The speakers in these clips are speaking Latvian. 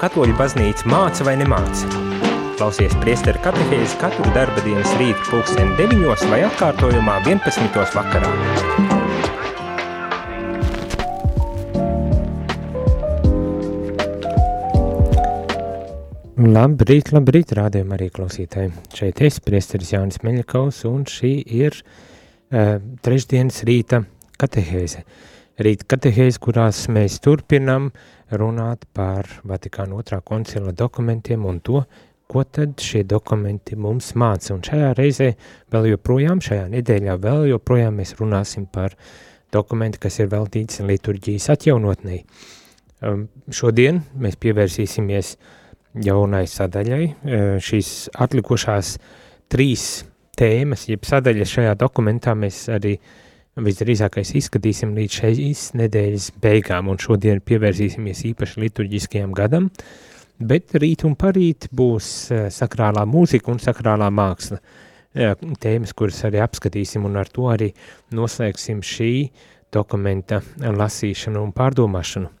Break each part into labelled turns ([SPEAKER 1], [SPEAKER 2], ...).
[SPEAKER 1] katoļu baznīca māca vai nemāca? Klausies priesteru katehēzi katru darba dienas rītu pulksteni 9 vai atkārtojumā 11. vakarā.
[SPEAKER 2] Labrīt, labrīt, rādījumā arī klausītāji. Šeit es, priesteris Jānis Meļakaus, un šī ir uh, trešdienas rīta katehēze. Rīta katehēze, kurās mēs turpinam runāt par Vatikāna otrā koncila dokumentiem un to, ko tad šie dokumenti mums māca. Un šajā reizē vēl joprojām, šajā nedēļā vēl joprojām mēs runāsim par dokumentu, kas ir veltīts liturģijas atjaunotnei. Um, šodien mēs pievērsīsimies jaunai sadaļai. Uh, šīs atlikušās trīs tēmas, jeb sadaļas šajā dokumentā mēs arī uh, visdrīzākais izskatīsim līdz šīs nedēļas beigām, un šodien pievērsīsimies īpaši liturģiskajam gadam, bet rīt un parīt būs eh, sakrālā mūzika un sakrālā māksla eh, tēmas, kuras arī apskatīsim, un ar to arī noslēgsim šī dokumenta lasīšanu un pārdomāšanu.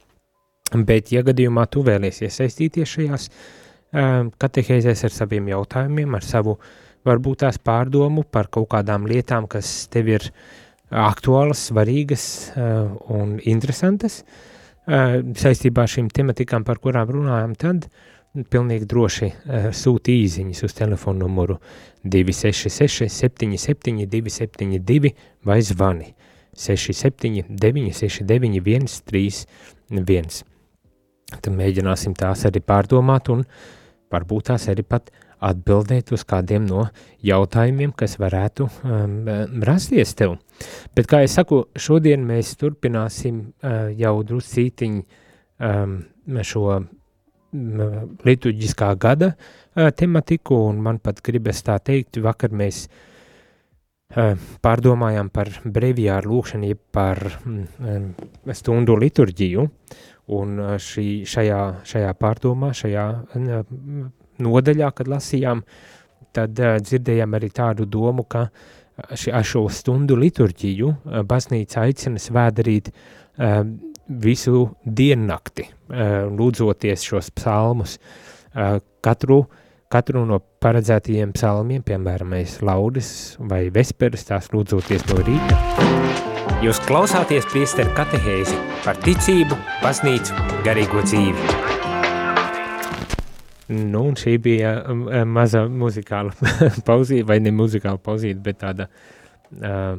[SPEAKER 2] Bet, ja gadījumā tu vēlies iesaistīties šajās eh, katehēzēs ar saviem jautājumiem, ar savu varbūt tās pārdomu par kaut kādām lietām, kas tev ir uh, aktuālas, svarīgas uh, un interesantas uh, saistībā ar šīm tematikām, par kurām runājam, tad pilnīgi droši uh, sūti īziņas uz telefonu numuru 266 77 272 vai zvani 67 969 131. Tad mēģināsim tās arī pārdomāt un varbūt tās arī pat atbildēt uz kādiem no jautājumiem, kas varētu um, rasties tev. Bet, kā jau saku, šodien mēs turpināsim uh, jau drusītiņu um, šo um, liturģiskā gada uh, tematiku, un man pat gribas tā teikt, vakar mēs uh, pārdomājām par breviāru lūkšanu, jeb par um, stundu liturģiju, un šī, šajā, šajā pārdomā, šajā uh, nodaļā, kad lasījām, tad uh, dzirdējām arī tādu domu, ka ši, ar šo stundu liturģiju uh, baznīca aicina svēdarīt uh, visu diennakti, uh, lūdzoties šos psalmus. Uh, katru, katru no paredzētajiem psalmiem, piemēram, mēs laudes vai vesperas tās lūdzoties no rīta.
[SPEAKER 1] Jūs klausāties priesteru katehēzi par ticību, baznīcu, garīgo dzīvi.
[SPEAKER 2] Nu, un šī bija um, um, maza muzikāla pauzīte, vai ne muzikāla pauzīte, bet tāda uh,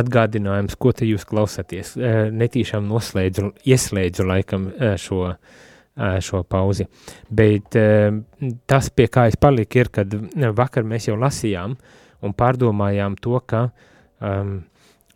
[SPEAKER 2] atgādinājums, ko te jūs klausāties. Uh, netīšām noslēdzu, ieslēdzu laikam uh, šo, uh, šo pauzi. Bet uh, tas, pie kā es paliku, ir, kad vakar mēs jau lasījām un pārdomājām to, ka um,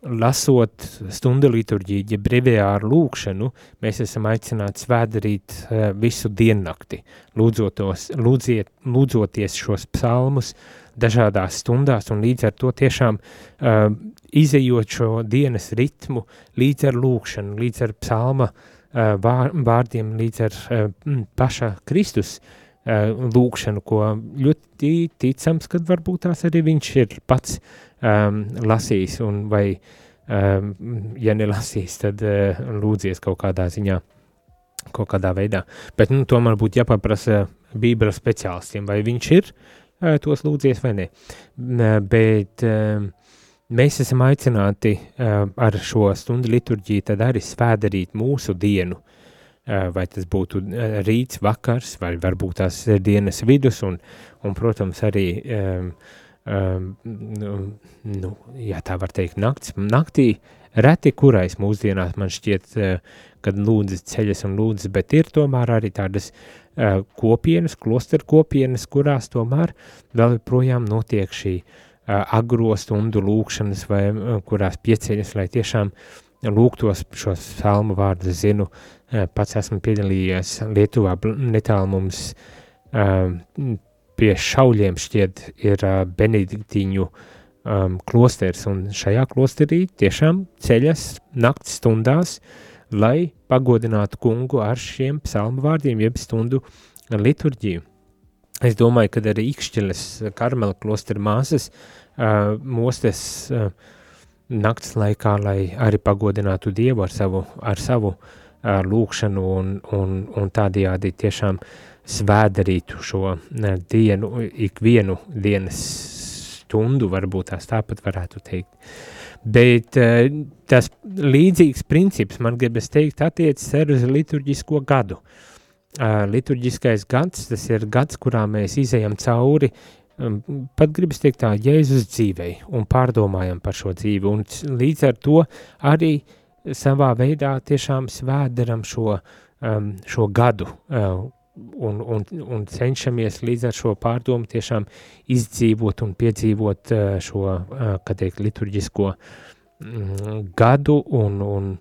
[SPEAKER 2] lasot stundu liturģiju, ja breviāru lūkšanu, mēs esam aicināti svētdarīt uh, visu diennakti, lūdzotos, lūdziet, lūdzoties šos psalmus dažādās stundās un līdz ar to tiešām uh, izejot šo dienas ritmu līdz ar lūkšanu, līdz ar psalma uh, vār, vārdiem, līdz ar uh, paša Kristus uh, lūkšanu, ko ļoti ticams, kad varbūt tās arī viņš ir pats um, lasījis, un vai, um, ja nelasīs, tad uh, lūdzies kaut kādā ziņā, kaut kādā veidā. Bet, nu, tomēr būtu jāpaprasa Bībeles speciālistiem, vai viņš ir uh, tos lūdzies vai ne. Uh, bet uh, mēs esam aicināti uh, ar šo stundu liturģiju tad arī svēdarīt mūsu dienu, uh, vai tas būtu uh, rīts, vakars, vai varbūt tās dienas vidus, un, un protams, arī um, um, nu, ja tā var teikt, nakts, naktī reti kurais mūsdienās man šķiet, uh, kad lūdzas ceļas un lūdzas, bet ir tomēr arī tādas kopienas, klosteru kopienas, kurās tomēr vēl projām notiek šī agro stundu lūkšanas vai kurās pieceļas, lai tiešām lūgtos šos salmu vārdus zinu, uh, pats esmu piedalījies Lietuvā netālu mums uh, pie šauļiem šķiet ir uh, benediktīņu klosters, un šajā klosterī tiešām ceļas nakts stundās, lai pagodinātu kungu ar šiem psalmu vārdiem, jeb stundu liturģiju. Es domāju, ka arī Ikšķiles karmela klostera māsas uh, mostes uh, nakts laikā, lai arī pagodinātu Dievu ar savu, ar savu lūkšanu un, un, un tādējādi tiešām svēdarītu šo dienu, ikvienu dienas stundu, varbūt tās tāpat varētu teikt. Bet tas līdzīgs princips, man gribas teikt, attiecas arī uz liturģisko gadu. Liturģiskais gads, tas ir gads, kurā mēs izējam cauri pat gribas teikt tā, Jēzus dzīvei un pārdomājam par šo dzīvi, un līdz ar to arī savā veidā tiešām svēdaram šo, um, šo gadu uh, un, un, un cenšamies līdz ar šo pārdomu tiešām izdzīvot un piedzīvot uh, šo, uh, kā teikt, liturģisko mm, gadu un, un,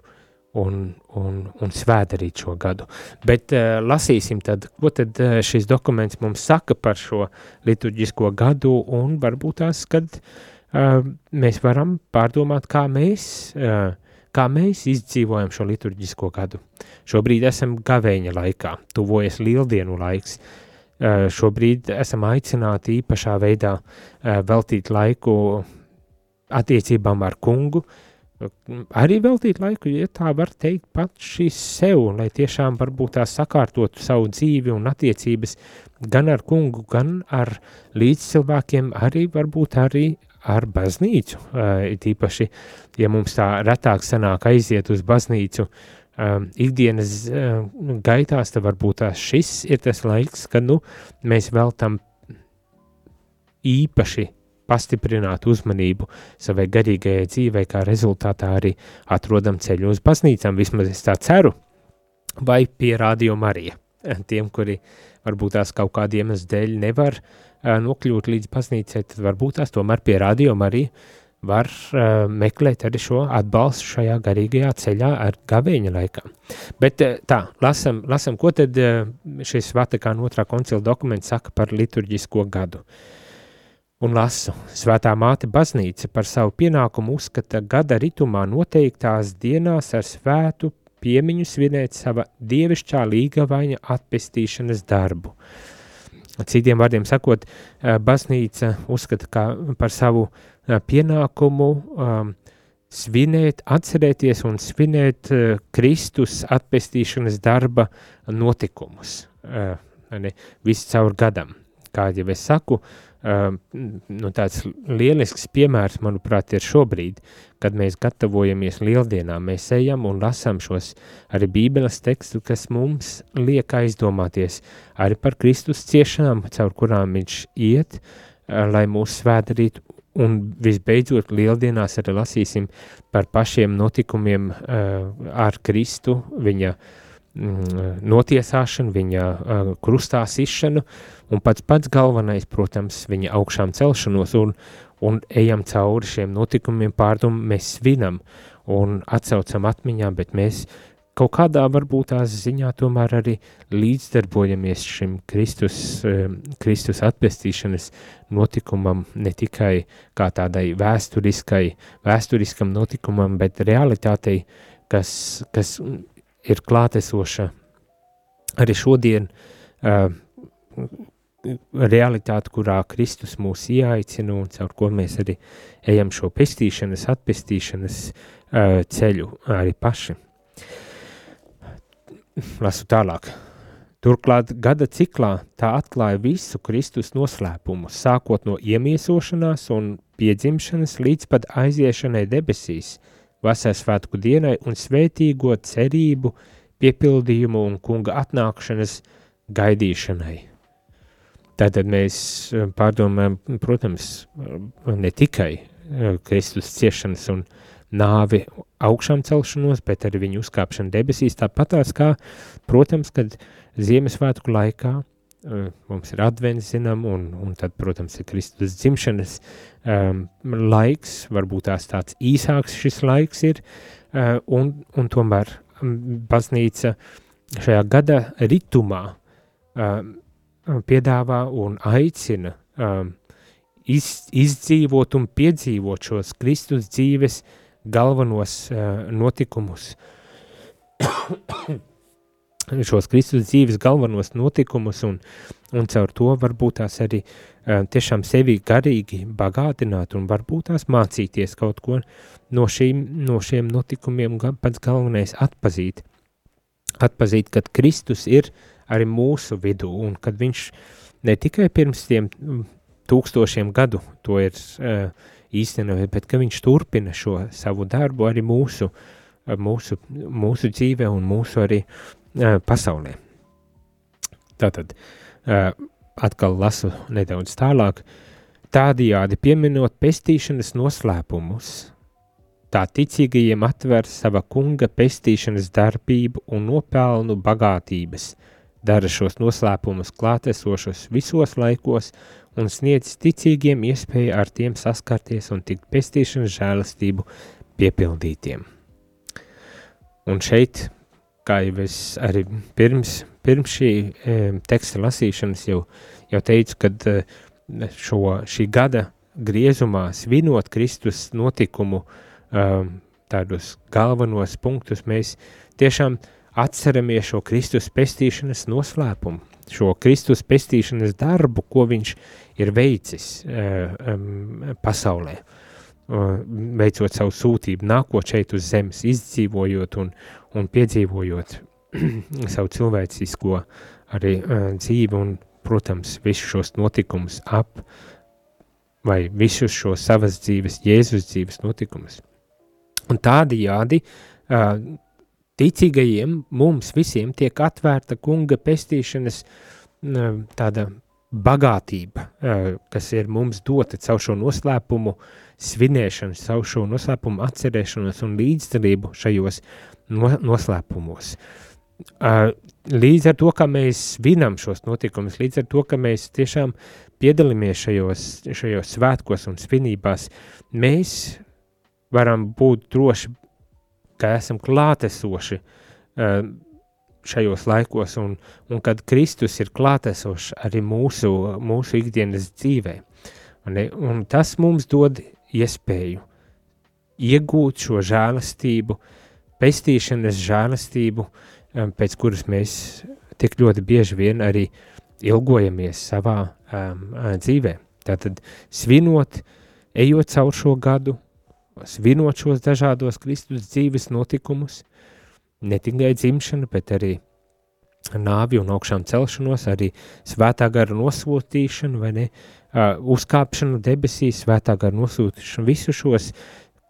[SPEAKER 2] un, un, un svētdarīt šo gadu. Bet uh, lasīsim tad, ko tad uh, šis dokuments mums saka par šo liturģisko gadu un varbūt tās, kad uh, mēs varam pārdomāt, kā mēs, uh, kā mēs izdzīvojam šo liturģisko gadu. Šobrīd esam gavēņa laikā, tuvojas lieldienu laiks, uh, šobrīd esam aicināti īpašā veidā uh, veltīt laiku attiecībām ar kungu, arī veltīt laiku, ja tā var teikt, paši sev, lai tiešām varbūt tā sakārtotu savu dzīvi un attiecības gan ar kungu, gan ar līdzcilvēkiem, arī varbūt arī ar baznīcu. It īpaši, ja mums tā retāk sanāk aiziet uz baznīcu ikdienas gaitās, tad varbūt tās šis ir tas laiks, kad nu, mēs veltam īpaši pastiprināt uzmanību savai garīgajai dzīvei, kā rezultātā arī atrodam ceļu uz baznīcām, vismaz es tā ceru, vai pie Radio Marija. Tiem, kuri varbūt tās kaut kādiem dēļ nevar uh, nokļūt līdz baznīcai, tad varbūt tās tomēr pie Radio Marija var uh, meklēt arī šo atbalstu šajā garīgajā ceļā ar gavēņa laikā. Bet uh, tā, lasam, lasam ko tad uh, šis Vatikāna otrā koncila dokuments saka par liturģisko gadu. Uh, un lasu. Svētā māte baznīca par savu pienākumu uzskata gada ritumā noteiktās dienās ar svētu piemiņu svinēt sava dievišķā līgavaņa atpestīšanas darbu. Citiem vārdiem sakot, eh, baznīca uzskata par savu eh, pienākumu um, svinēt, atcerēties un svinēt uh, Kristus atpestīšanas darba notikumus. Uh, ne, visu caur gadam. Kā jau es saku, Uh, nu, tāds lielisks piemērs, manuprāt, ir šobrīd, kad mēs gatavojamies lieldienām, mēs ejam un lasām šos arī bībeles tekstu, kas mums liek aizdomāties arī par Kristus ciešanām, caur kurām viņš iet, uh, lai mūs svēdarītu, un visbeidzot lieldienās arī lasīsim par pašiem notikumiem uh, ar Kristu, viņa uh, Mm, notiesāšanu, viņa uh, krustā sišanu, un pats pats galvenais, protams, viņa augšām celšanos, un, un ejam cauri šiem notikumiem pārdomu, mēs svinam un atcaucam atmiņā, bet mēs kaut kādā varbūt tās ziņā tomēr arī līdzdarbojamies šim Kristus, uh, Kristus atpestīšanas notikumam, ne tikai kā tādai vēsturiskai, vēsturiskam notikumam, bet realitātei, kas, kas ir klātesoša. Arī šodien realitāte, kurā Kristus mūs ieaicina un caur ko mēs arī ejam šo pestīšanas, atpestīšanas uh, ceļu arī paši. Lasu tālāk. Turklāt gada ciklā tā atklāja visu Kristus noslēpumu, sākot no iemiesošanās un piedzimšanas līdz pat aiziešanai debesīs – vasaras svētku dienai un svētīgo cerību piepildījumu un kunga atnākšanas gaidīšanai. Tātad mēs eh, pārdomājam, protams, ne tikai eh, Kristus ciešanas un nāvi augšām celšanos, bet arī viņu uzkāpšanu debesīs, tāpatās kā, protams, kad Ziemassvētku laikā mums ir advents, zinām, un, un tad, protams, ir Kristus dzimšanas um, laiks, varbūt tās tāds īsāks šis laiks ir, uh, un, un tomēr baznīca šajā gada ritumā um, piedāvā un aicina um, iz, izdzīvot un piedzīvot šos Kristus dzīves galvenos uh, notikumus. šos Kristus dzīves galvenos notikumus un, un caur to varbūt tās arī uh, tiešām sevi garīgi bagātināt un varbūt tās mācīties kaut ko no, šīm, no šiem notikumiem, pats galvenais atpazīt atpazīt, ka Kristus ir arī mūsu vidū, un kad viņš ne tikai pirms tiem mm, tūkstošiem gadu to ir uh, īstenojis, bet ka viņš turpina šo savu darbu arī mūsu, uh, mūsu, mūsu dzīvē un mūsu arī uh, pasaulē. Tātad uh, atkal lasu nedaudz tālāk. Tādījādi pieminot pestīšanas noslēpumus, tā ticīgajiem atver sava kunga pestīšanas darbību un nopelnu bagātības, dara šos noslēpumus klātesošus visos laikos un sniedz ticīgiem iespēju ar tiem saskarties un tikt pestīšanas žēlastību piepildītiem. Un šeit, kā jau es arī pirms, pirms šī e, teksta lasīšanas jau, jau teicu, kad e, šo, šī gada griezumā svinot Kristus notikumu um, tādus galvenos punktus, mēs tiešām atceramies šo Kristus pestīšanas noslēpumu, šo Kristus pestīšanas darbu, ko viņš ir veicis um, pasaulē, uh, veicot savu sūtību, nākot šeit uz zemes, izdzīvojot un, un piedzīvojot savu cilvēcisko arī uh, dzīvi un, protams, visus šos notikumus ap vai visus šos savas dzīves, Jēzus dzīves notikumus. Un tādījādi uh, ticīgajiem mums visiem tiek atvērta kunga pestīšanas tāda bagātība, uh, kas ir mums dota caur šo noslēpumu svinēšanu, caur šo noslēpumu atcerēšanos un līdzdalību šajos no, noslēpumos. Uh, līdz ar to, ka mēs svinam šos notikumus, līdz ar to, ka mēs tiešām piedalāmies šajos, šajos svētkos un svinībās, mēs varam būt droši, ka esam klātesoši uh, šajos laikos, un, un kad Kristus ir klātesošs arī mūsu, mūsu ikdienas dzīvē. Un, un tas mums dod iespēju iegūt šo žēlastību, pestīšanas žēlastību, um, pēc kuras mēs tik ļoti bieži vien arī ilgojamies savā um, dzīvē. Tātad svinot, ejot caur šo gadu, svinot šos dažādos Kristus dzīves notikumus, ne tikai dzimšanu, bet arī nāvi un augšām celšanos, arī svētā gara nosūtīšanu, vai ne, uh, uzkāpšanu debesīs, svētā gara nosūtīšanu, visu šos,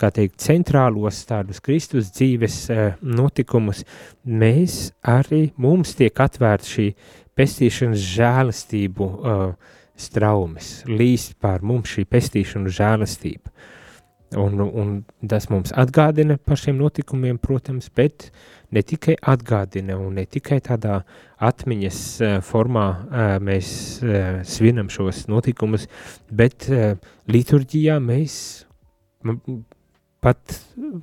[SPEAKER 2] kā teikt, centrālos tādus Kristus dzīves uh, notikumus, mēs arī, mums tiek atvērta šī pestīšanas žēlastību uh, straumes, līst pār mums šī pestīšanu žēlastība. Un, un tas mums atgādina par šiem notikumiem, protams, bet ne tikai atgādina un ne tikai tādā atmiņas uh, formā uh, mēs uh, svinam šos notikumus, bet uh, liturģijā mēs pat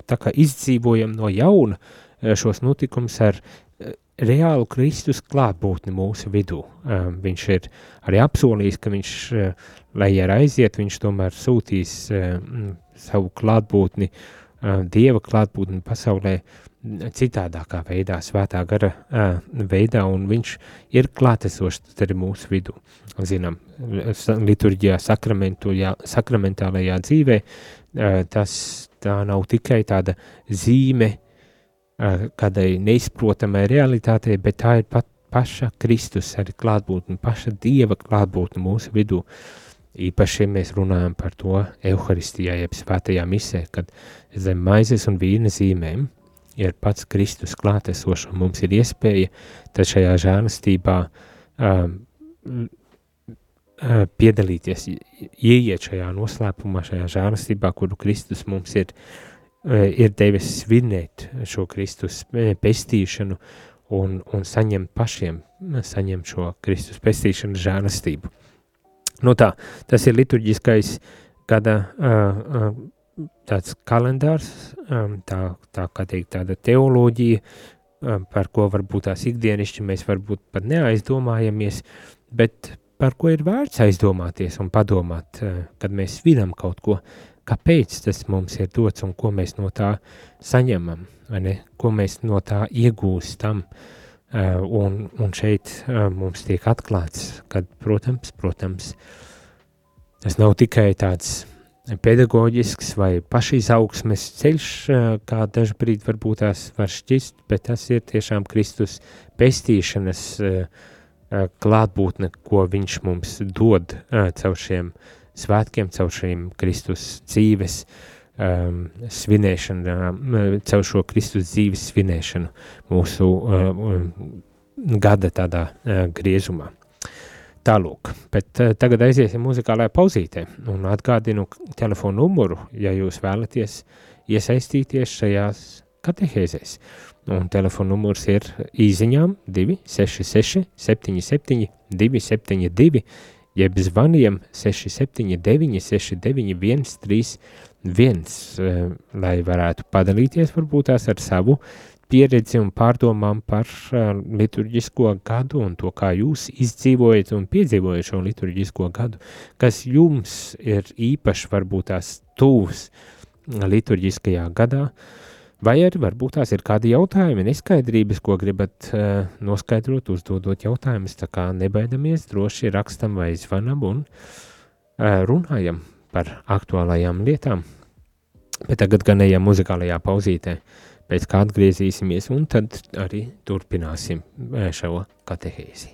[SPEAKER 2] tā kā izdzīvojam no jauna uh, šos notikumus ar uh, reālu Kristus klātbūtni mūsu vidū. Uh, viņš ir arī apsolījis, ka viņš, uh, lai ir aiziet, viņš tomēr sūtīs uh, savu klātbūtni, Dieva klātbūtni pasaulē citādākā veidā, svētā gara veidā, un viņš ir klātesošs arī mūsu vidū. Zinām, liturģijā, sakramentālajā dzīvē, tas tā nav tikai tāda zīme kādai neizprotamai realitātei, bet tā ir pat paša Kristus arī klātbūtne, paša Dieva klātbūtne mūsu vidū. Uh, Īpaši, mēs runājam par to evaharistijā, jeb svētajā misē, kad zem maizes un vīna zīmēm ir pats Kristus klātesošs un mums ir iespēja tad šajā žēlastībā um, uh, piedalīties, ieiet šajā noslēpumā, šajā žēlastībā, kuru Kristus mums ir, uh, ir devis svinēt šo Kristus uh, pestīšanu un, un saņemt pašiem, saņemt šo Kristus pestīšanu žēlastību. Nu tā, tas ir liturģiskais gada uh, uh, tāds kalendārs, um, tā, tā kā teikt, tāda teoloģija, um, par ko varbūt tās ikdienišķi mēs varbūt pat neaizdomājamies, bet par ko ir vērts aizdomāties un padomāt, uh, kad mēs svinam kaut ko, kāpēc tas mums ir dots un ko mēs no tā saņemam, vai ne, ko mēs no tā iegūstam. Uh, un, un šeit uh, mums tiek atklāts, ka, protams, protams, tas nav tikai tāds pedagoģisks vai pašizaugsmes ceļš, kā dažbrīd varbūt tās var šķist, bet tas ir tiešām Kristus pestīšanas klātbūtne, ko viņš mums dod caur šiem svētkiem, caur šīm Kristus dzīves um, svinēšanu, caur šo Kristus dzīves svinēšanu mūsu um, gada tādā uh, griezumā. Tālūk, bet uh, tagad aiziesim muzikālajā pauzītē un atgādinu telefonu numuru, ja jūs vēlaties iesaistīties šajās katehēzēs. Un telefona numurs ir īziņām 266 77 272, jeb zvaniem 679 691 31, lai varētu padalīties varbūt tās ar savu pieredzi un pārdomām par uh, liturģisko gadu un to, kā jūs izdzīvojat un piedzīvojat šo liturģisko gadu, kas jums ir īpaši varbūt tās tūs liturģiskajā gadā, vai arī varbūt tās ir kādi jautājumi, neskaidrības, ko gribat uh, noskaidrot, uzdodot jautājumus, tā kā nebaidamies, droši rakstam vai zvanam un uh, runājam par aktuālajām lietām. Bet tagad gan ejam muzikālajā pauzītē. Pēc kā atgriezīsimies, un tad arī turpināsim e, šo katehēzi.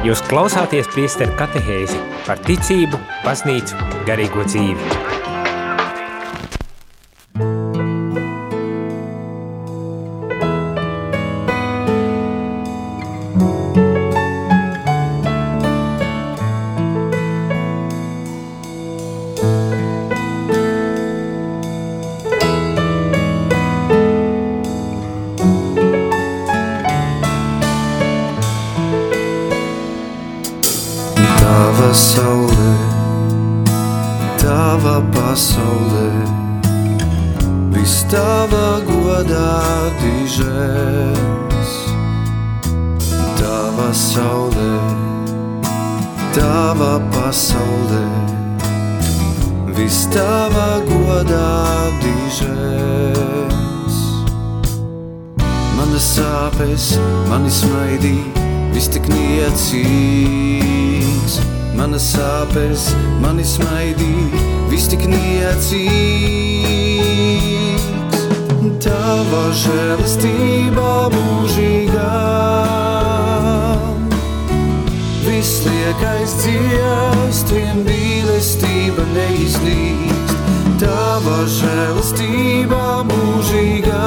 [SPEAKER 1] Jūs klausāties priesteru katehēzi par ticību, baznīcu, garīgo dzīvi.
[SPEAKER 3] Mana sāpes, mani smaidī, viss tik niecīgs. Mana sāpes, mani smaidī, viss tik niecīgs. Tava žēlastība mūžīgā. Viss liekais dzievs, tiem mīlestība neiznīkst. Tava žēlastība mūžīgā.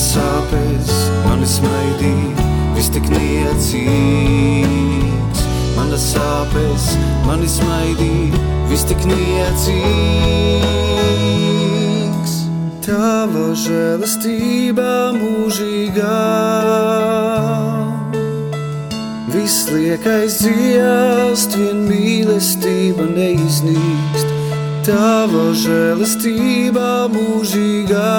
[SPEAKER 3] sāpes, mani smaidī, vis tik niecīgs. Manas sāpes, mani smaidī, vis tik niecīgs tava žēlastība mūžīgā. Viss liekais dziest, vien mīlestība neiznīkst, tava žēlastība mūžīgā.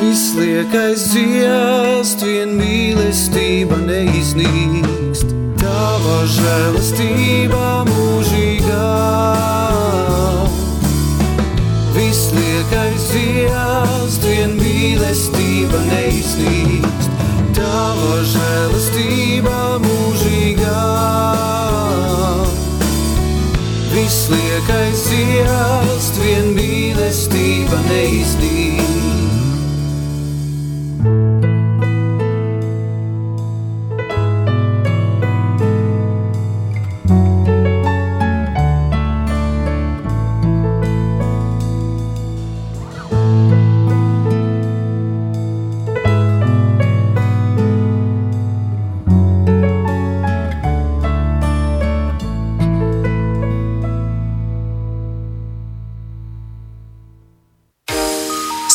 [SPEAKER 3] Viss liekais dziest, vien mīlestība neiznīkst, tava žēlastība mūžīgā liekais dziest, vien mīlestība neiznīkst, tava žēlastība mūžīgā. Liekais dziest, vien mīlestība neiznīkst.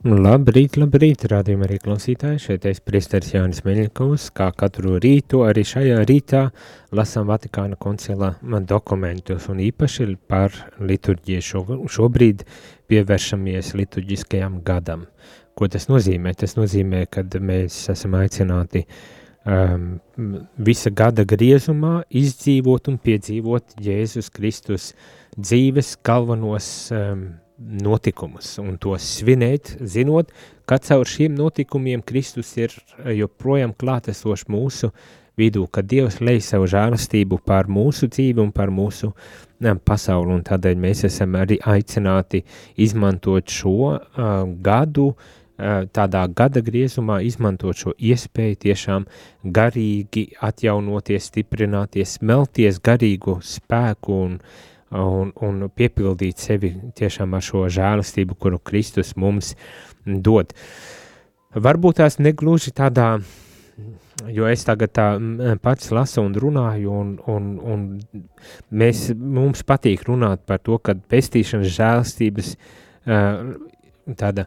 [SPEAKER 2] Labrīt, labrīt, rādījumā arī klausītāji. Šeit es priesteris Jānis Meļņikovs, kā katru rītu, arī šajā rītā lasām Vatikāna koncila dokumentus un īpaši par liturģiju. Šo, šobrīd pievēršamies liturģiskajam gadam. Ko tas nozīmē? Tas nozīmē, ka mēs esam aicināti um, visa gada griezumā izdzīvot un piedzīvot Jēzus Kristus dzīves galvenos um, notikumus un tos svinēt, zinot, ka caur šiem notikumiem Kristus ir eh, joprojām klātesošs mūsu vidū, ka Dievs lej savu žēlastību pār mūsu dzīvi un pār mūsu ne, pasauli, un tādēļ mēs esam arī aicināti izmantot šo uh, gadu, uh, tādā gada griezumā, izmantot šo iespēju tiešām garīgi atjaunoties, stiprināties, smelties garīgu spēku un uh, un, un piepildīt sevi tiešām ar šo žēlastību, kuru Kristus mums dod. Varbūt tās negluži tādā, jo es tagad tā pats lasu un runāju, un, un, un mēs, mums patīk runāt par to, ka pestīšanas žēlastības tāda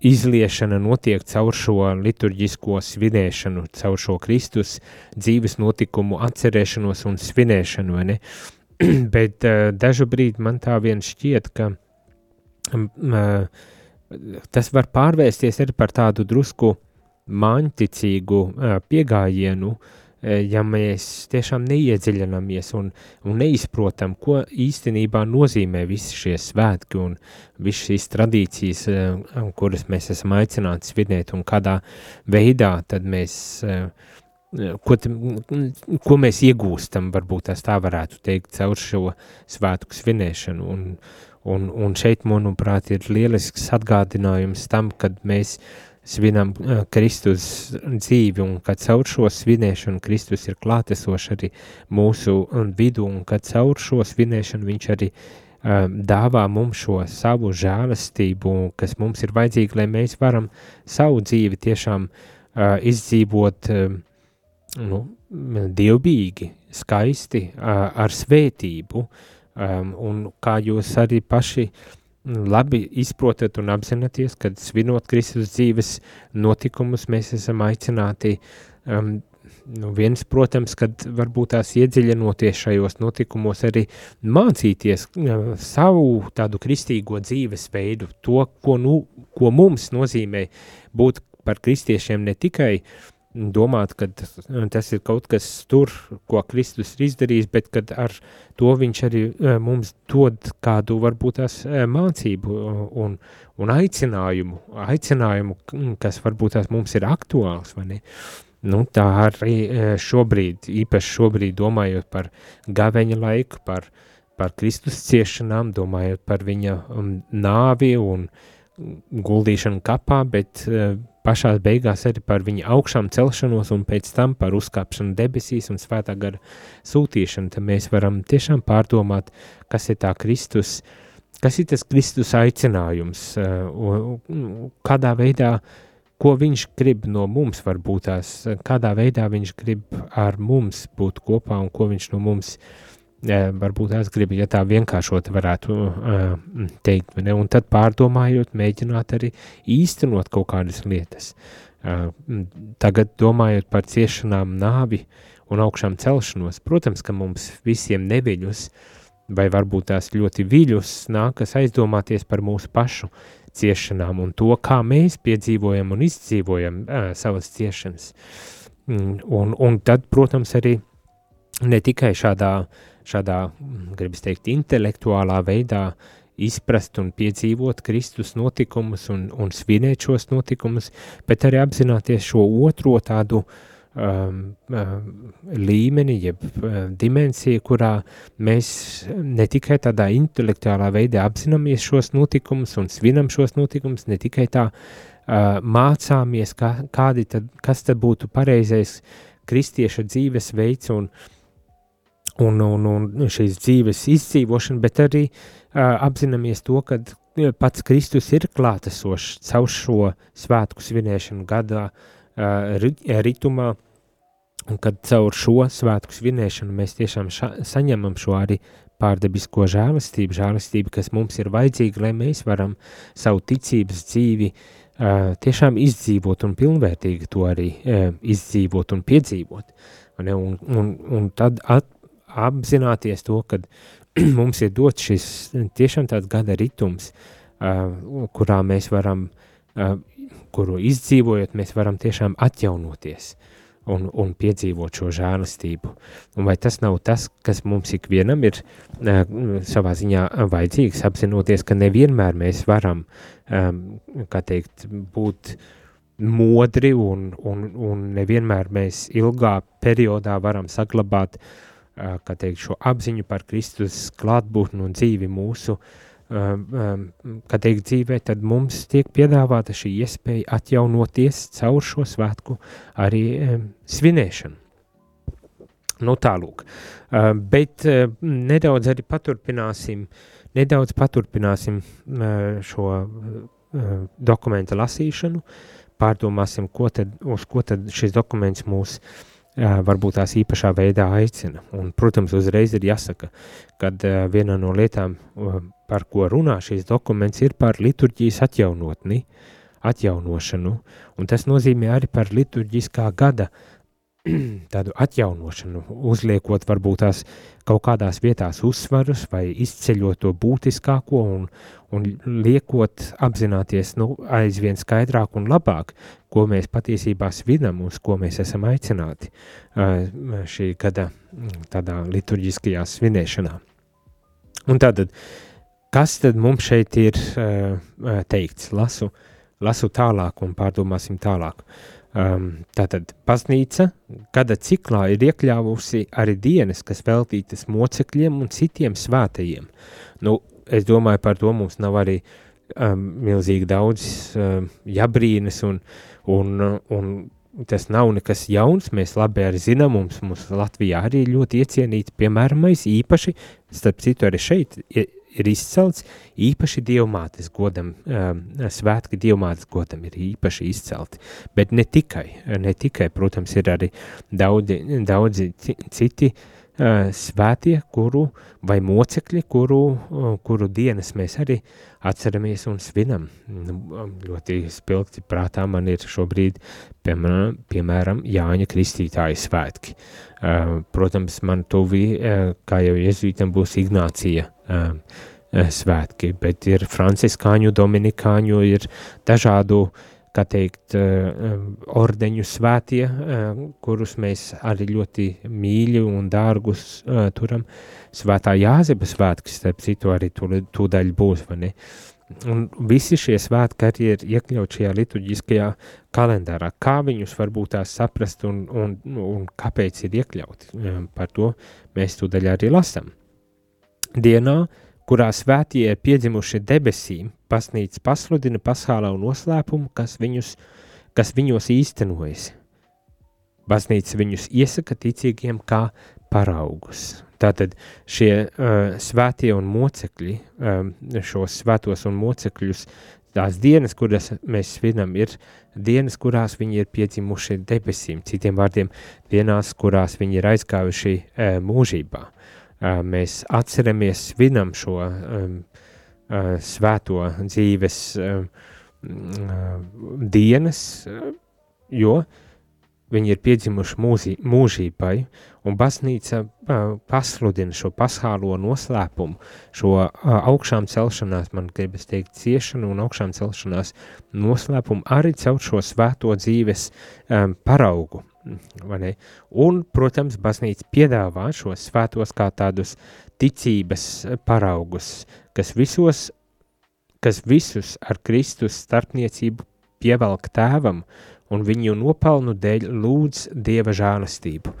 [SPEAKER 2] izliešana notiek caur šo liturģisko svinēšanu, caur šo Kristus dzīves notikumu atcerēšanos un svinēšanu, vai ne? bet uh, dažu brīdi man tā vien šķiet, ka uh, tas var pārvērsties arī par tādu drusku māņticīgu pieejamību, uh, ja mēs tiešām neiedziļināmies un, un neizprotam, ko īstenībā nozīmē visi šie svētki un visas šīs tradīcijas, kuras mēs esam aicināti svinēt, un kādā veidā tad mēs uh, ko, te, ko mēs iegūstam, varbūt tā varētu teikt, caur šo svētku svinēšanu. Un, un, un šeit, manuprāt, ir lielisks atgādinājums tam, kad mēs svinam uh, Kristus dzīvi un ka caur šo svinēšanu Kristus ir klātesoši arī mūsu vidu un ka caur šo svinēšanu viņš arī dāvā mums šo savu žēlastību, kas mums ir vajadzīga, lai mēs varam savu dzīvi tiešām uh, izdzīvot uh, nu, dievbijīgi, skaisti, ar svētību, un kā jūs arī paši labi izprotat un apzināties, kad svinot Kristus dzīves notikumus, mēs esam aicināti um, nu viens, protams, kad varbūt tās iedziļinoties šajos notikumos arī mācīties savu tādu kristīgo dzīvesveidu, to, ko, nu, ko mums nozīmē būt par kristiešiem ne tikai uh, domāt, ka tas ir kaut kas tur, ko Kristus ir izdarījis, bet kad ar to viņš arī eh, mums dod kādu varbūt tās eh, mācību un, un aicinājumu, aicinājumu, kas varbūt tās mums ir aktuāls, vai ne? Nu, tā arī eh, šobrīd, īpaši šobrīd domājot par gaveņa laiku, par, par Kristus ciešanām, domājot par viņa um, nāvi un guldīšanu kapā, bet pašā beigās arī par viņa augšām celšanos un pēc tam par uzkāpšanu debesīs un svētā gara sūtīšanu, tad mēs varam tiešām pārdomāt, kas ir tā Kristus, kas ir tas Kristus aicinājums, uh, kādā veidā, ko viņš grib no mums varbūt tās, kādā veidā viņš grib ar mums būt kopā un ko viņš no mums uh, varbūt es gribu, ja tā vienkāršot varētu uh, teikt, ne? un tad pārdomājot, mēģināt arī īstenot kaut kādas lietas. Uh, tagad domājot par ciešanām nāvi un augšām celšanos, protams, ka mums visiem neviļus vai varbūt tās ļoti viļus nākas aizdomāties par mūsu pašu ciešanām un to, kā mēs piedzīvojam un izdzīvojam uh, savas ciešanas. Un, un tad, protams, arī ne tikai šādā, šādā gribas teikt, intelektuālā veidā izprast un piedzīvot Kristus notikumus un, un svinēt šos notikumus, bet arī apzināties šo otro tādu um, um, līmeni, jeb uh, dimensiju, kurā mēs ne tikai tādā intelektuālā veidā apzināmies šos notikumus un svinam šos notikumus, ne tikai tā uh, mācāmies, kā, kādi tad, kas tad būtu pareizais kristieša dzīvesveids un uh, un, un, un šīs dzīves izdzīvošanu, bet arī uh, apzināmies to, ka pats Kristus ir klātesošs caur šo svētku svinēšanu gadā, uh, ritumā, un kad caur šo svētku svinēšanu mēs tiešām ša, saņemam šo arī pārdebisko žēlastību, žēlastību, kas mums ir vajadzīga, lai mēs varam savu ticības dzīvi uh, tiešām izdzīvot un pilnvērtīgi to arī uh, izdzīvot un piedzīvot. Un, un, un tad at, apzināties to, ka mums ir dots šis tiešām tāds gada ritms, uh, kurā mēs varam, uh, kuru izdzīvojot, mēs varam tiešām atjaunoties un, un piedzīvot šo žēlastību. Un vai tas nav tas, kas mums ikvienam ir uh, savā ziņā vajadzīgs, apzinoties, ka nevienmēr mēs varam, um, teikt, būt modri un, un, un nevienmēr mēs ilgā periodā varam saglabāt uh, teikt, šo apziņu par Kristus klātbūtni un dzīvi mūsu, teikt, dzīvē, tad mums tiek piedāvāta šī iespēja atjaunoties caur šo svētku arī svinēšanu. Nu tālūk, bet nedaudz arī paturpināsim, nedaudz paturpināsim šo dokumenta lasīšanu, pārdomāsim, ko tad, uz ko tad šis dokuments mūs uh, varbūt tās īpašā veidā aicina. Un, protams, uzreiz ir jāsaka, ka viena no lietām, par ko runā šīs dokuments, ir par liturģijas atjaunotni, atjaunošanu, un tas nozīmē arī par liturģiskā gada tādu atjaunošanu, uzliekot varbūt tās kaut kādās vietās uzsvarus vai izceļot to būtiskāko un, un liekot apzināties nu, aizvien skaidrāk un labāk, ko mēs patiesībā svinam, uz ko mēs esam aicināti uh, šī gada mm, tādā liturģiskajā svinēšanā. Un tātad, kas tad mums šeit ir uh, teikts? Lasu, lasu tālāk un pārdomāsim tālāk. Uh, Um, tātad baznīca gada ciklā ir iekļāvusi arī dienas, kas veltītas mocekļiem un citiem svētajiem. Nu, es domāju, par to mums nav arī um, milzīgi daudz um, jābrīnas, un, un, un tas nav nekas jauns. Mēs labi arī zinām, mums, mums Latvijā arī ļoti iecienīti, piemēram, īpaši, starp citu, arī šeit ir izcelts īpaši dievmātes godam, um, svētki dievmātes godam ir īpaši izcelti, bet ne tikai, ne tikai, protams, ir arī daudzi, daudzi citi uh, svētie, kuru, vai mocekļi, kuru, uh, kuru dienas mēs arī atceramies un svinam. Nu, ļoti spilgti prātā man ir šobrīd, piemēram, piemēram Jāņa Kristītāja svētki. Uh, protams, man tuvi, kā jau jezuītam, būs Ignācija svētki, bet ir franciskāņu, dominikāņu, ir dažādu, kā teikt, ordeņu svētie, kurus mēs arī ļoti mīļi un dārgus turam. Svētā Jāzepa svētki, starp citu, arī tūdaļ būs, vai ne? Un visi šie svētki arī ir iekļauts šajā liturģiskajā kalendārā. Kā viņus varbūt tās saprast un, un, un kāpēc ir iekļauti, par to mēs tūdaļ arī lasam dienā, kurā svētie ir piedzimuši debesīm, pasnīca pasludina pasaulē noslēpumu, kas, viņus, kas viņos īstenojas. Baznīca viņus iesaka ticīgiem kā paraugus. Tātad šie uh, svētie un mocekļi, um, šos svētos un mocekļus, tās dienas, kuras mēs svinam, ir dienas, kurās viņi ir piedzimuši debesīm, citiem vārdiem, dienās, kurās viņi ir aizgājuši uh, mūžībā. Uh, mēs atceramies, svinam šo um, uh, svēto dzīves um, uh, dienas, jo viņi ir piedzimuši mūzī, mūžībai, un baznīca uh, pasludina šo paskālo noslēpumu, šo uh, augšām celšanās, man gribas teikt, ciešanu un augšām celšanās noslēpumu arī caur šo svēto dzīves um, paraugu. Un, protams, baznīca piedāvā šos svētos kā tādus ticības paraugus, kas visos, kas visus ar Kristus starpniecību pievelk tēvam un viņu nopelnu dēļ lūdz Dieva žālastību.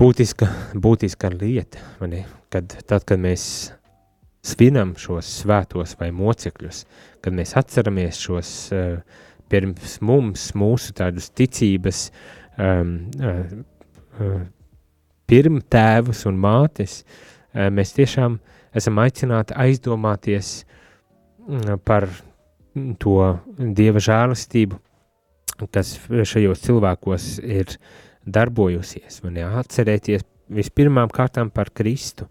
[SPEAKER 2] Būtiska, būtiska lieta, mani, kad tad, kad mēs svinam šos svētos vai mocekļus, kad mēs atceramies šos uh, pirms mums, mūsu tādus ticības um, uh, uh, pirmtēvus un mātes, uh, mēs tiešām esam aicināti aizdomāties uh, par to Dieva žēlastību, kas šajos cilvēkos ir darbojusies, man jāatcerēties vispirmām kārtām par Kristu,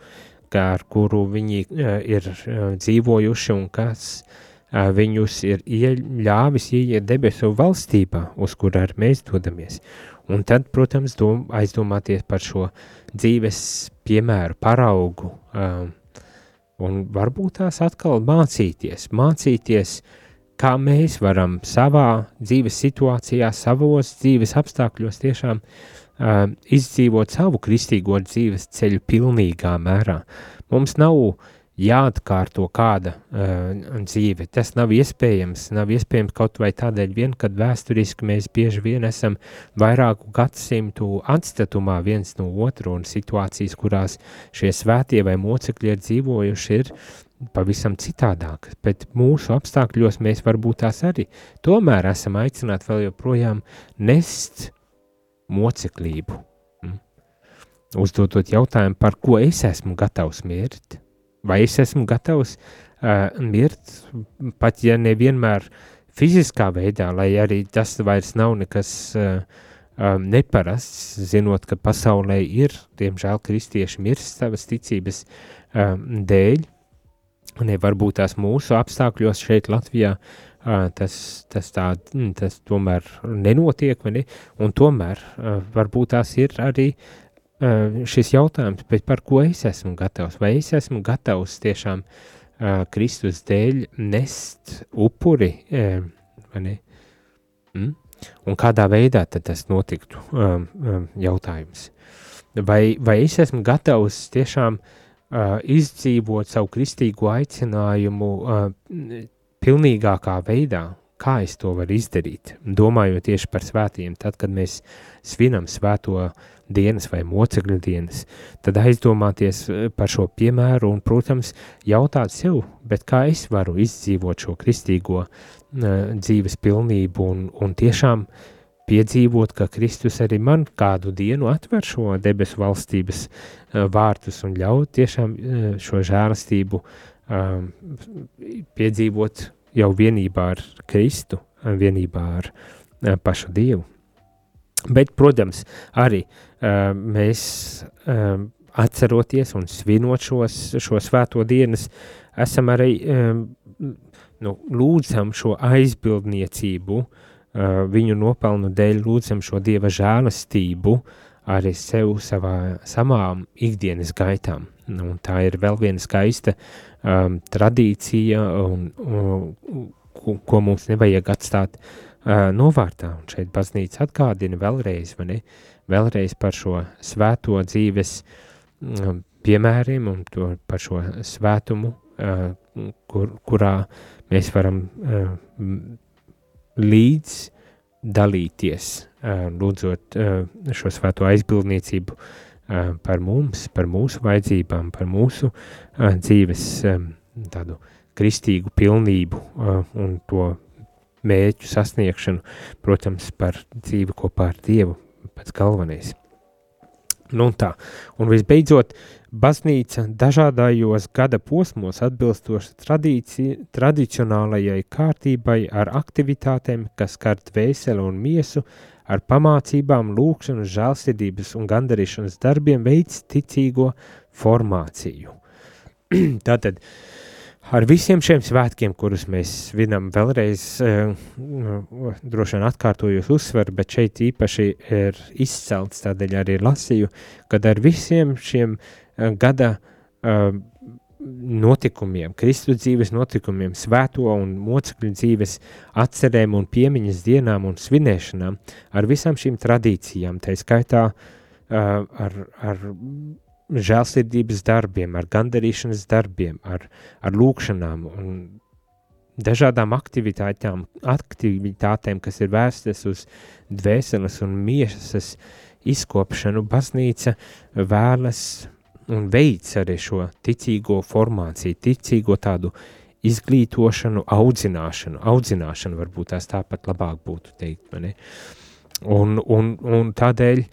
[SPEAKER 2] kā ar kuru viņi uh, ir uh, dzīvojuši un kas uh, viņus ir ļāvis ieiet debesu valstībā, uz kur ar mēs dodamies. Un tad, protams, dom, aizdomāties par šo dzīves piemēru, paraugu, uh, un varbūt tās atkal mācīties, mācīties uh, kā mēs varam savā dzīves situācijā, savos dzīves apstākļos tiešām uh, izdzīvot savu kristīgo dzīves ceļu pilnīgā mērā. Mums nav jāatkārto kāda uh, dzīve. Tas nav iespējams. Nav iespējams kaut vai tādēļ, vien, kad vēsturiski mēs bieži vien esam vairāku gadsimtu atstatumā viens no otru un situācijas, kurās šie svētie vai mocekļi ir dzīvojuši, ir pavisam citādāk, bet mūsu apstākļos mēs varbūt tās arī tomēr esam aicināti vēl joprojām nest moceklību. Mm. Uzdodot jautājumu, par ko es esmu gatavs mirt, vai es esmu gatavs uh, mirt, pat ja nevienmēr fiziskā veidā, lai arī tas vairs nav nekas uh, um, neparasts, zinot, ka pasaulē ir, diemžēl, kristieši mirst savas ticības um, dēļ, Ne, varbūt tās mūsu apstākļos šeit Latvijā tas, tas, tā, tas tomēr nenotiek, ne? tomēr varbūt tās ir arī šis jautājums, par ko es esmu gatavs, vai es esmu gatavs tiešām Kristus dēļ nest upuri, vai ne? Mm? Un kādā veidā tas notiktu, um, um, jautājums. Vai, vai es esmu gatavs tiešām uh, uh, izdzīvot savu kristīgo aicinājumu uh, pilnīgākā veidā, kā es to varu izdarīt. Domājot tieši par svētiem, tad, kad mēs svinam svēto dienas vai mocekļu dienas, tad aizdomāties par šo piemēru un, protams, jautāt sev, bet kā es varu izdzīvot šo kristīgo uh, dzīves pilnību un, un tiešām piedzīvot, ka Kristus arī man kādu dienu atver šo debesu valstības uh, vārtus un ļauj tiešām uh, šo žēlastību um, piedzīvot jau vienībā ar Kristu, vienībā ar pašu Dievu. Bet, protams, arī uh, mēs um, atceroties un svinot šos, šo svēto dienas, esam arī um, nu, lūdzam šo aizbildniecību uh, uh, viņu nopelnu dēļ lūdzam šo Dieva žēlastību arī sev savā samām ikdienas gaitām. Nu, tā ir vēl viena skaista um, tradīcija, un, un, ko, ko mums nevajag atstāt uh, novārtā. Un šeit baznīca atgādina vēlreiz, ne, vēlreiz par šo svēto dzīves um, piemēriem un to, par šo svētumu, kur, kurā mēs varam līdz dalīties, lūdzot šo svēto aizbildniecību par mums, par mūsu vajadzībām, par mūsu dzīves tādu kristīgu pilnību un to mērķu sasniegšanu, protams, par dzīvi kopā ar Dievu, pats galvenais. Nu un tā, un visbeidzot, Baznīca dažādajos gada posmos atbilstoši tradicionālajai kārtībai ar aktivitātēm, kas skar dvēseli un miesu, ar pamācībām, lūkšanu, žēlsirdības un gandarīšanas darbiem veids ticīgo formāciju. Tātad ar visiem šiem svētkiem, kurus mēs svinam vēlreiz, droši vien atkārtojos uzsveru, bet šeit īpaši ir izcelts, tādēļ arī lasīju, kad ar visiem šiem gada notikumiem, Kristus dzīves notikumiem, svēto un mocekļu dzīves atcerēm un piemiņas dienām un svinēšanām, ar visām šīm tradīcijām, tā skaitā ar, ar žēlsirdības darbiem, ar gandarīšanas darbiem, ar, ar lūkšanām un dažādām aktivitātēm, aktivitātēm, kas ir vērstas uz dvēseles un miesas izkopšanu, baznīca vēlas un veids arī šo ticīgo formāciju, ticīgo tādu izglītošanu, audzināšanu, audzināšanu varbūt tās tāpat labāk būtu teikt, mani. Un, un, un tādēļ,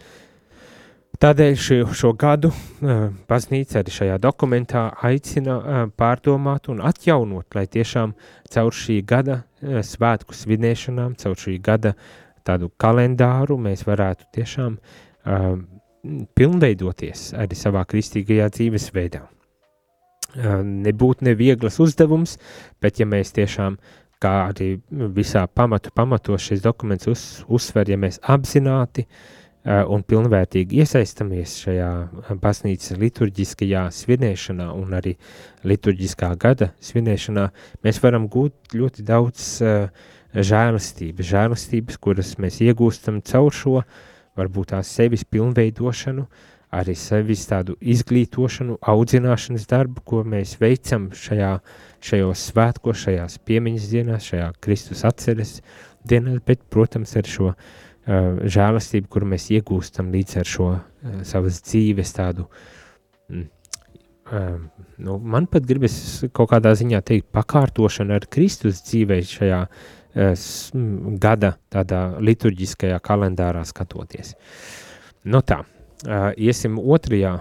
[SPEAKER 2] tādēļ šo, šo gadu uh, baznīca arī šajā dokumentā aicina uh, pārdomāt un atjaunot, lai tiešām caur šī gada uh, svētku svinēšanām, caur šī gada tādu kalendāru mēs varētu tiešām uh, pilnveidoties arī savā kristīgajā dzīvesveidā. Nebūtu nevieglas uzdevums, bet ja mēs tiešām, kā arī visā pamatu pamatos šis dokuments uz, uzsver, ja mēs apzināti un pilnvērtīgi iesaistamies šajā baznīcas liturģiskajā svinēšanā un arī liturģiskā gada svinēšanā, mēs varam gūt ļoti daudz žēlastības, žēlastības, kuras mēs iegūstam caur šo varbūt tās sevis pilnveidošanu, arī sevis tādu izglītošanu, audzināšanas darbu, ko mēs veicam šajā, šajos svētkos, šajās piemiņas dienās, šajā Kristus atceres dienās, bet, protams, ar šo uh, žēlastību, kuru mēs iegūstam līdz ar šo uh, savas dzīves tādu, mm, uh, nu, man pat gribas kaut kādā ziņā teikt, pakārtošanu ar Kristus dzīvē šajā uh, gada tādā liturģiskajā kalendārā skatoties. No nu tā, iesim otrajā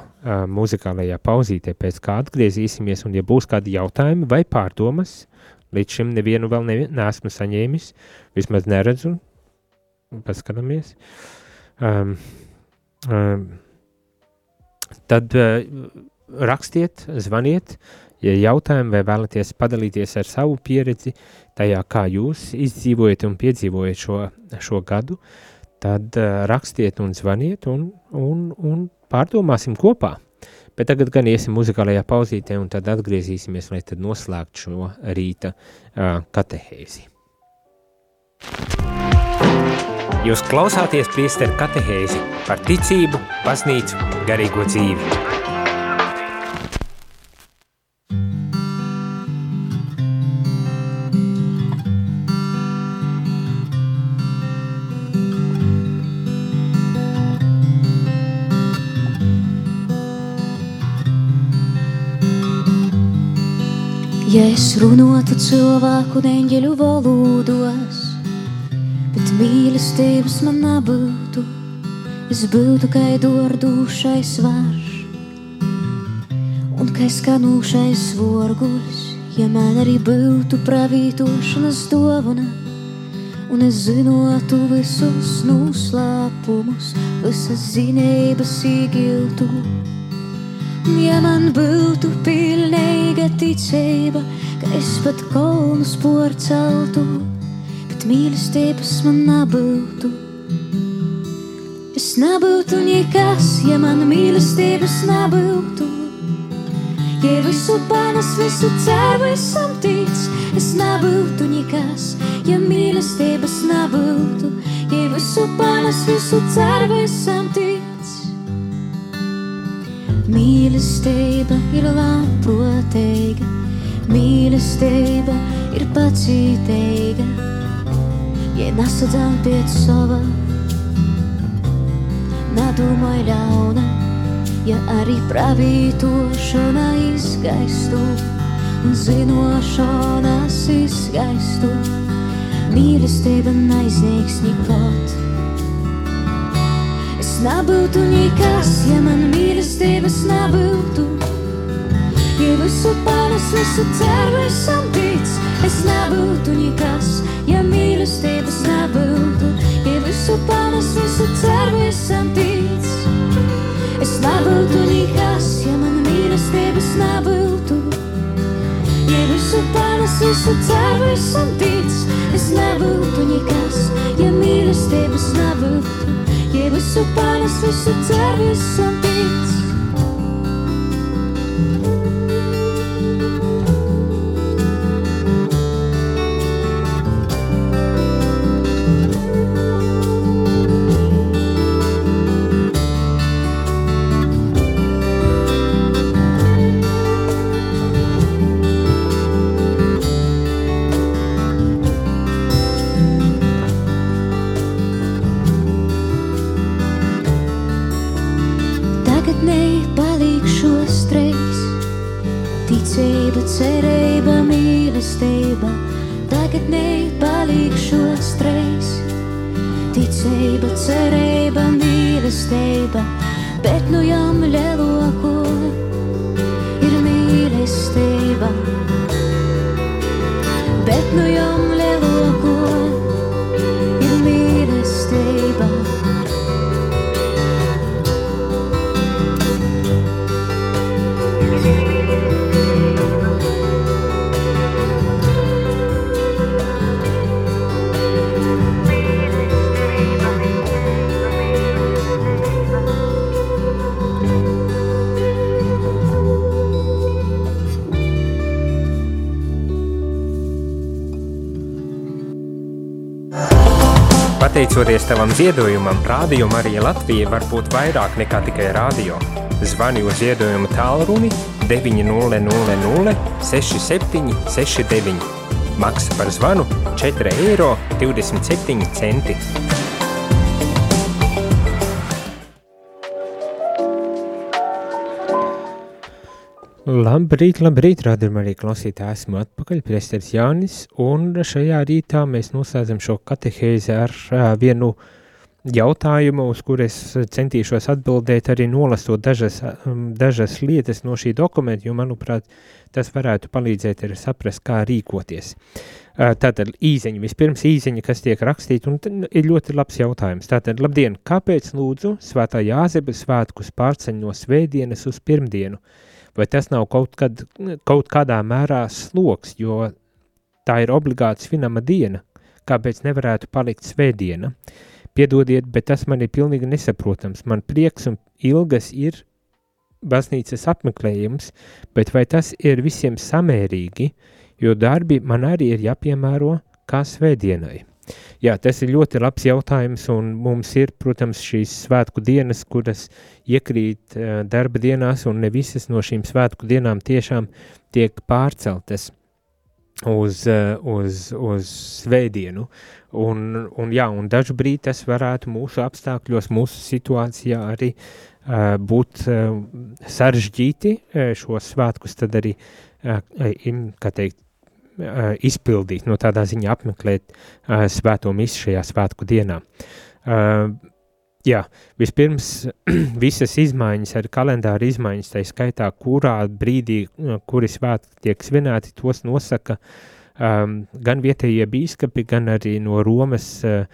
[SPEAKER 2] muzikālajā pauzītē, pēc kā atgriezīsimies, un ja būs kādi jautājumi vai pārdomas, līdz šim nevienu vēl nevi, neesmu saņēmis, vismaz neredzu, paskatāmies, um, um, tad uh, rakstiet, zvaniet, ja jautājumi vai vēlaties padalīties ar savu pieredzi, tajā, kā jūs izdzīvojat un piedzīvojat šo, šo gadu, tad uh, rakstiet un zvaniet un, un, un pārdomāsim kopā. Bet tagad gan iesim muzikālajā pauzītē un tad atgriezīsimies, lai tad noslēgtu šo rīta uh, katehēzi.
[SPEAKER 1] Jūs klausāties priesteru katehēzi par ticību, baznīcu, garīgo dzīvi.
[SPEAKER 4] Ja es runātu cilvēku neņģeļu valodos, mīlestības man nebūtu, es būtu kā dordūšais varš un kā skanūšais vorguļs, ja man arī būtu pravītošanas dovana. Un es zinātu visus noslēpumus, visas zinības īgiltu. Ja man būtu pilnīga ticība, ka es pat kolnus porceltu, bet mīlestības man nebūtu. Es nebūtu nekas, ja man mīlestības nebūtu. Ja visu panes, visu ceru, esam tic, es nebūtu nekas, ja mīlestības nebūtu. Ja visu panes, visu ceru, esam tic. Mīlestība ir labprātīga, mīlestība ir pacietīga. Ja nesadzām pēc sava, nedomāj ļauna, ja arī pravītošana izgaistu un zinošanas izgaistu. Mīlestība neizniegs nekot nebūtu nekas, ja man mīlestības nebūtu. Ja visu panes, visu ceru, esam tic, es nebūtu nekas, tic, es nebūtu nekas, ja man mīlestības nebūtu. Ja visu panes visu ceru, esam tic. Es nebūtu nekas, ja mīlestības nebūtu. Ja visu panes visu ceru, esam tic.
[SPEAKER 1] Pateicoties tavam ziedojumam, Rādio Marija Latvija var būt vairāk nekā tikai rādio. Zvani uz ziedojumu tālruni 900 67 69. Maksa par zvanu 4,27 eiro.
[SPEAKER 2] Labrīt, labrīt, rādījumā arī klausītāji, esmu atpakaļ, priesteris Jānis, un šajā rītā mēs noslēdzam šo katehēzi ar uh, vienu jautājumu, uz kur es centīšos atbildēt arī nolasot dažas, um, dažas lietas no šī dokumenta, jo, manuprāt, tas varētu palīdzēt arī saprast, kā rīkoties. Uh, tātad īziņa, vispirms īziņa, kas tiek rakstīta, un ir ļoti labs jautājums. Tātad, labdien, kāpēc lūdzu svētā Jāzeba svētkus pārceļ no svētdienas uz pirmdienu? Vai tas nav kaut, kad, kaut kādā mērā sloks, jo tā ir obligāti svinama diena, kāpēc nevarētu palikt svētdiena. Piedodiet, bet tas man ir pilnīgi nesaprotams. Man prieks un ilgas ir baznīcas apmeklējums, bet vai tas ir visiem samērīgi, jo darbi man arī ir jāpiemēro kā svētdienai. Jā, tas ir ļoti labs jautājums, un mums ir, protams, šīs svētku dienas, kuras iekrīt uh, darba dienās, un ne visas no šīm svētku dienām tiešām tiek pārceltas uz, uh, uz, uz svētdienu. Un, un, jā, un dažu brīdi tas varētu mūsu apstākļos, mūsu situācijā arī uh, būt uh, sarežģīti uh, šos svētkus tad arī, uh, kā teikt, izpildīt, no tādā ziņā apmeklēt svēto misi šajā svētku dienā. Jā, vispirms visas izmaiņas, arī kalendāra izmaiņas, tā skaitā, kurā brīdī, kuri svētki tiek svinēti, tos nosaka um, gan vietējie bīskapi, gan arī no Romas uh,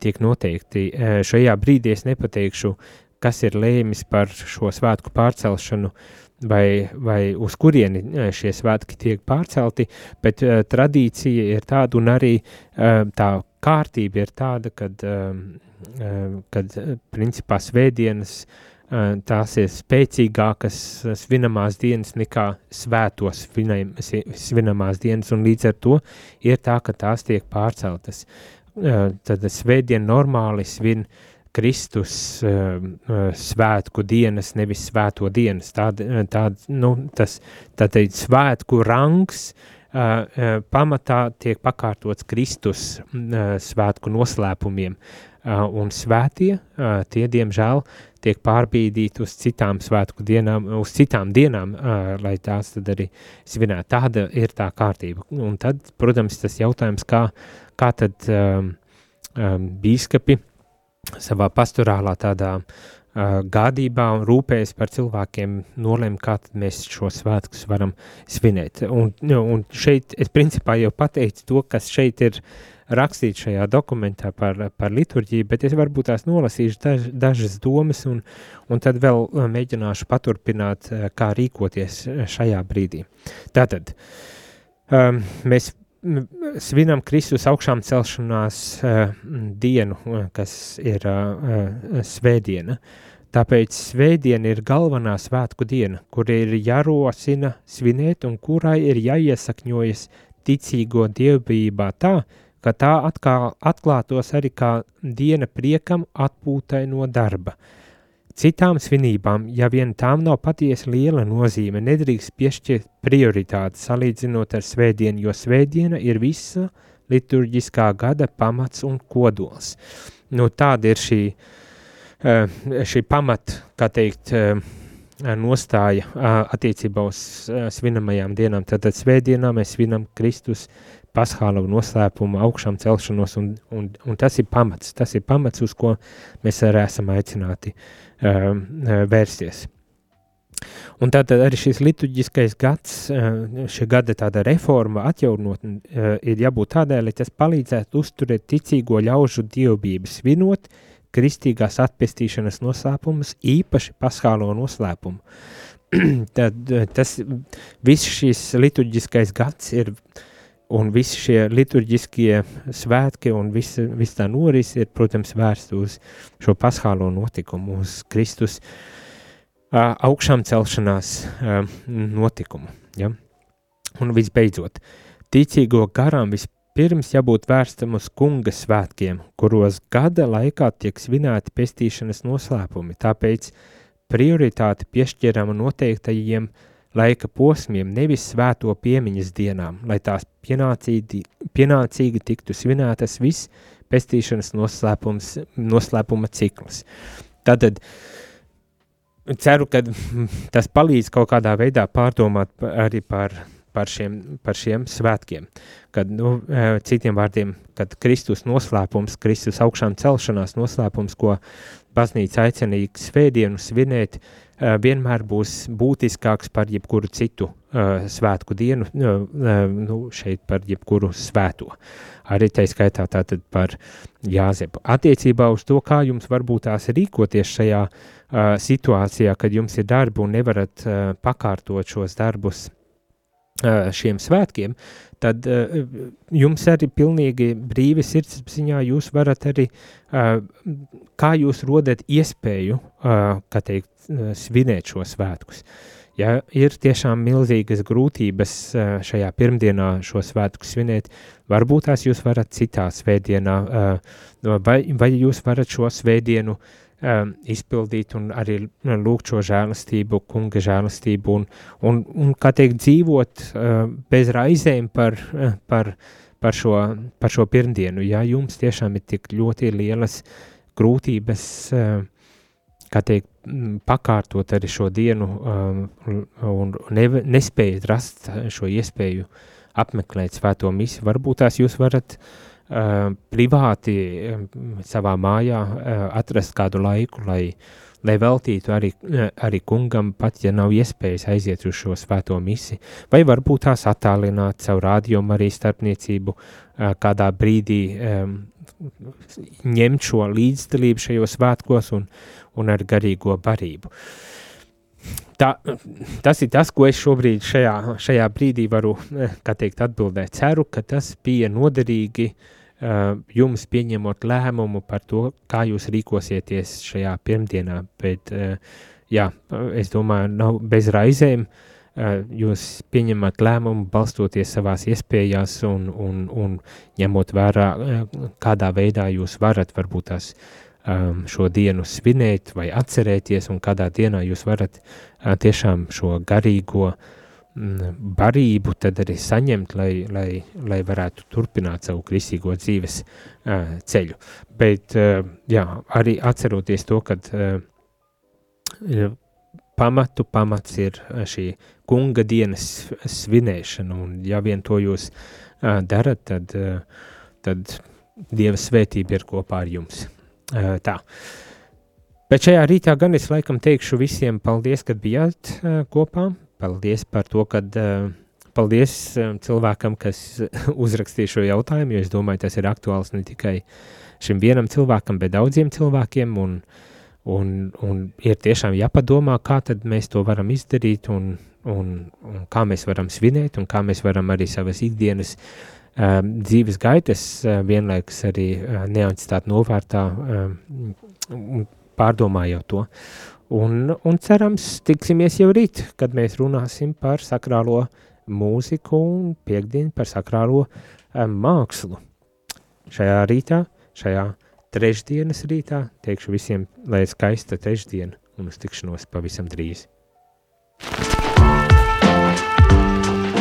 [SPEAKER 2] tiek noteikti. Uh, šajā brīdī es nepateikšu, kas ir lēmis par šo svētku pārcelšanu uh, vai, vai uz kurieni eh, šie svētki tiek pārcelti, bet uh, tradīcija ir tāda un arī uh, tā kārtība ir tāda, kad, uh, kad principā svētdienas uh, tās ir spēcīgākas svinamās dienas nekā svētos svinam, svinamās dienas, un līdz ar to ir tā, ka tās tiek pārceltas. Uh, tad svētdien normāli svin uh, Kristus uh, svētku dienas, nevis svēto dienas. Tāda, tāda, nu, tas, tā teikt, svētku rangs uh, pamatā tiek pakārtots Kristus svētku noslēpumiem, un svētie, tie, diemžēl, tiek pārbīdīti uz citām svētku dienām, uz citām dienām, lai tās tad arī svinētu. Tāda ir tā kārtība. Un tad, protams, tas jautājums, kā, kā tad um, um, bīskapi, uh, savā pastorālā tādā uh, gādībā un rūpējas par cilvēkiem, nolēma, kā mēs šo svētkus varam svinēt. Un, nu, un šeit es principā jau pateicu to, kas šeit ir rakstīts šajā dokumentā par, par liturģiju, bet es varbūt tās nolasīšu daž, dažas domas un, un tad vēl mēģināšu paturpināt, kā rīkoties šajā brīdī. Tātad, um, mēs svinam Kristus augšām celšanās uh, dienu, kas ir uh, svētdiena. Tāpēc svētdiena ir galvenā svētku diena, kur ir jārosina svinēt un kurai ir jāiesakņojas ticīgo dievbijībā tā, ka tā atkal atklātos arī kā diena priekam atpūtai no darba. Citām svinībām, ja vien tām nav patiesi liela nozīme, nedrīkst piešķirt prioritāti salīdzinot ar svētdienu, jo svētdiena ir visa liturģiskā gada pamats un kodols. Nu, tāda ir šī, eh, šī pamat, kā teikt, eh, nostāja attiecībā uz svinamajām dienām. Tātad svētdienā mēs svinam Kristus paschāla noslēpumu, augšām celšanos, un, un, un tas ir pamats. Tas ir pamats, uz ko mēs arī esam aicināti uh, vērsties. Un tātad arī šis liturģiskais gads, uh, šī gada tāda reforma, atjaunotne, uh, ir jābūt tādai, lai tas palīdzētu uzturēt ticīgo ļaužu dievbību, svinot kristīgās atpestīšanas noslēpumus, īpaši paschālo noslēpumu. Tad tas viss šis liturģiskais gads ir uh, Un visi šie liturģiskie svētki un visa, visa tā norise ir, protams, vērsta uz šo paschālo notikumu, uz Kristus uh, augšām celšanās uh, notikumu. Ja? Un visbeidzot, ticīgo garām vispirms jābūt vērstam uz kunga svētkiem, kuros gada laikā tiek svinēti pestīšanas noslēpumi, tāpēc prioritāti piešķirama noteiktajiem uh, laika posmiem, nevis svēto piemiņas dienām, lai tās pienācīgi, pienācīgi tiktu svinētas viss pestīšanas noslēpums, noslēpuma cikls. Tātad ceru, ka tas palīdz kaut kādā veidā pārdomāt arī par, par, šiem, par šiem svētkiem. Kad, nu, citiem vārdiem, kad Kristus noslēpums, Kristus augšām celšanās noslēpums, ko baznīca aicinīja svētdienu svinēt, uh, vienmēr būs būtiskāks par jebkuru citu uh, svētku dienu, uh, nu, šeit par jebkuru svēto. Arī tā skaitā tātad par Jāzepu. Attiecībā uz to, kā jums varbūt tās rīkoties šajā uh, situācijā, kad jums ir darbi un nevarat uh, pakārtot šos darbus šiem svētkiem, tad uh, jums arī pilnīgi brīvi sirdsapziņā jūs varat arī, uh, kā jūs rodat iespēju, uh, kā teikt, svinēt šo svētkus. Ja ir tiešām milzīgas grūtības šajā pirmdienā šo svētku svinēt, varbūt tās jūs varat citā svētdienā, vai, vai jūs varat šo svētdienu izpildīt un arī lūgt šo žēlastību, kunga žēlastību un, un, un kā teikt, dzīvot bez raizēm par, par, par, šo, par šo pirmdienu, ja jums tiešām ir tik ļoti lielas grūtības, kā teikt, pakārtot arī šo dienu um, un ne, nespējat rast šo iespēju apmeklēt svēto misiju, varbūt tās jūs varat uh, privāti uh, savā mājā uh, atrast kādu laiku, lai, lai veltītu arī, uh, arī kungam, pat ja nav iespējas aiziet uz šo svēto misiju, vai varbūt tās attālināt savu rādījumu arī starpniecību uh, kādā brīdī ņemt šo līdzdalību šajos svētkos un, un ar garīgo barību. Tā, tas ir tas, ko es šobrīd šajā, šajā brīdī varu eh, teikt, atbildēt. Ceru, ka tas bija noderīgi uh, jums pieņemot lēmumu par to, kā jūs rīkosieties šajā pirmdienā. Bet, uh, jā, es domāju, nav bez raizēm. Uh, jūs pieņemat lēmumu balstoties savās iespējās un, un, un ņemot vērā, kādā veidā jūs varat varbūt tās um, šo dienu svinēt vai atcerēties, un kādā dienā jūs varat uh, tiešām šo garīgo mm, barību tad arī saņemt, lai, lai, lai varētu turpināt savu kristīgo dzīves uh, ceļu. Bet, uh, jā, arī atceroties to, kad uh, pamatu pamats ir šī kunga dienas svinēšana, un ja vien to jūs uh, darat, tad, uh, tad Dieva svētība ir kopā ar jums. Tā. Bet šajā rītā gan es laikam teikšu visiem paldies, ka bijāt kopā. Paldies par to, ka paldies cilvēkam, kas uzrakstīja šo jautājumu, jo es domāju, tas ir aktuāls ne tikai šim vienam cilvēkam, bet daudziem cilvēkiem. Un, Un, un ir tiešām jāpadomā, kā mēs to varam izdarīt un, un, un kā mēs varam svinēt un kā mēs varam arī savas ikdienas uh, dzīves gaitas uh, vienlaikus arī uh, neatstāt novērtā un pārdomājot to. Un, un cerams, tiksimies jau rīt, kad mēs runāsim par sakrālo mūziku un piekdienu par sakrālo um, mākslu. Šajā rītā, šajā trešdienas rītā. Teikšu visiem, lai skaista trešdiena un uz tikšanos pavisam drīz.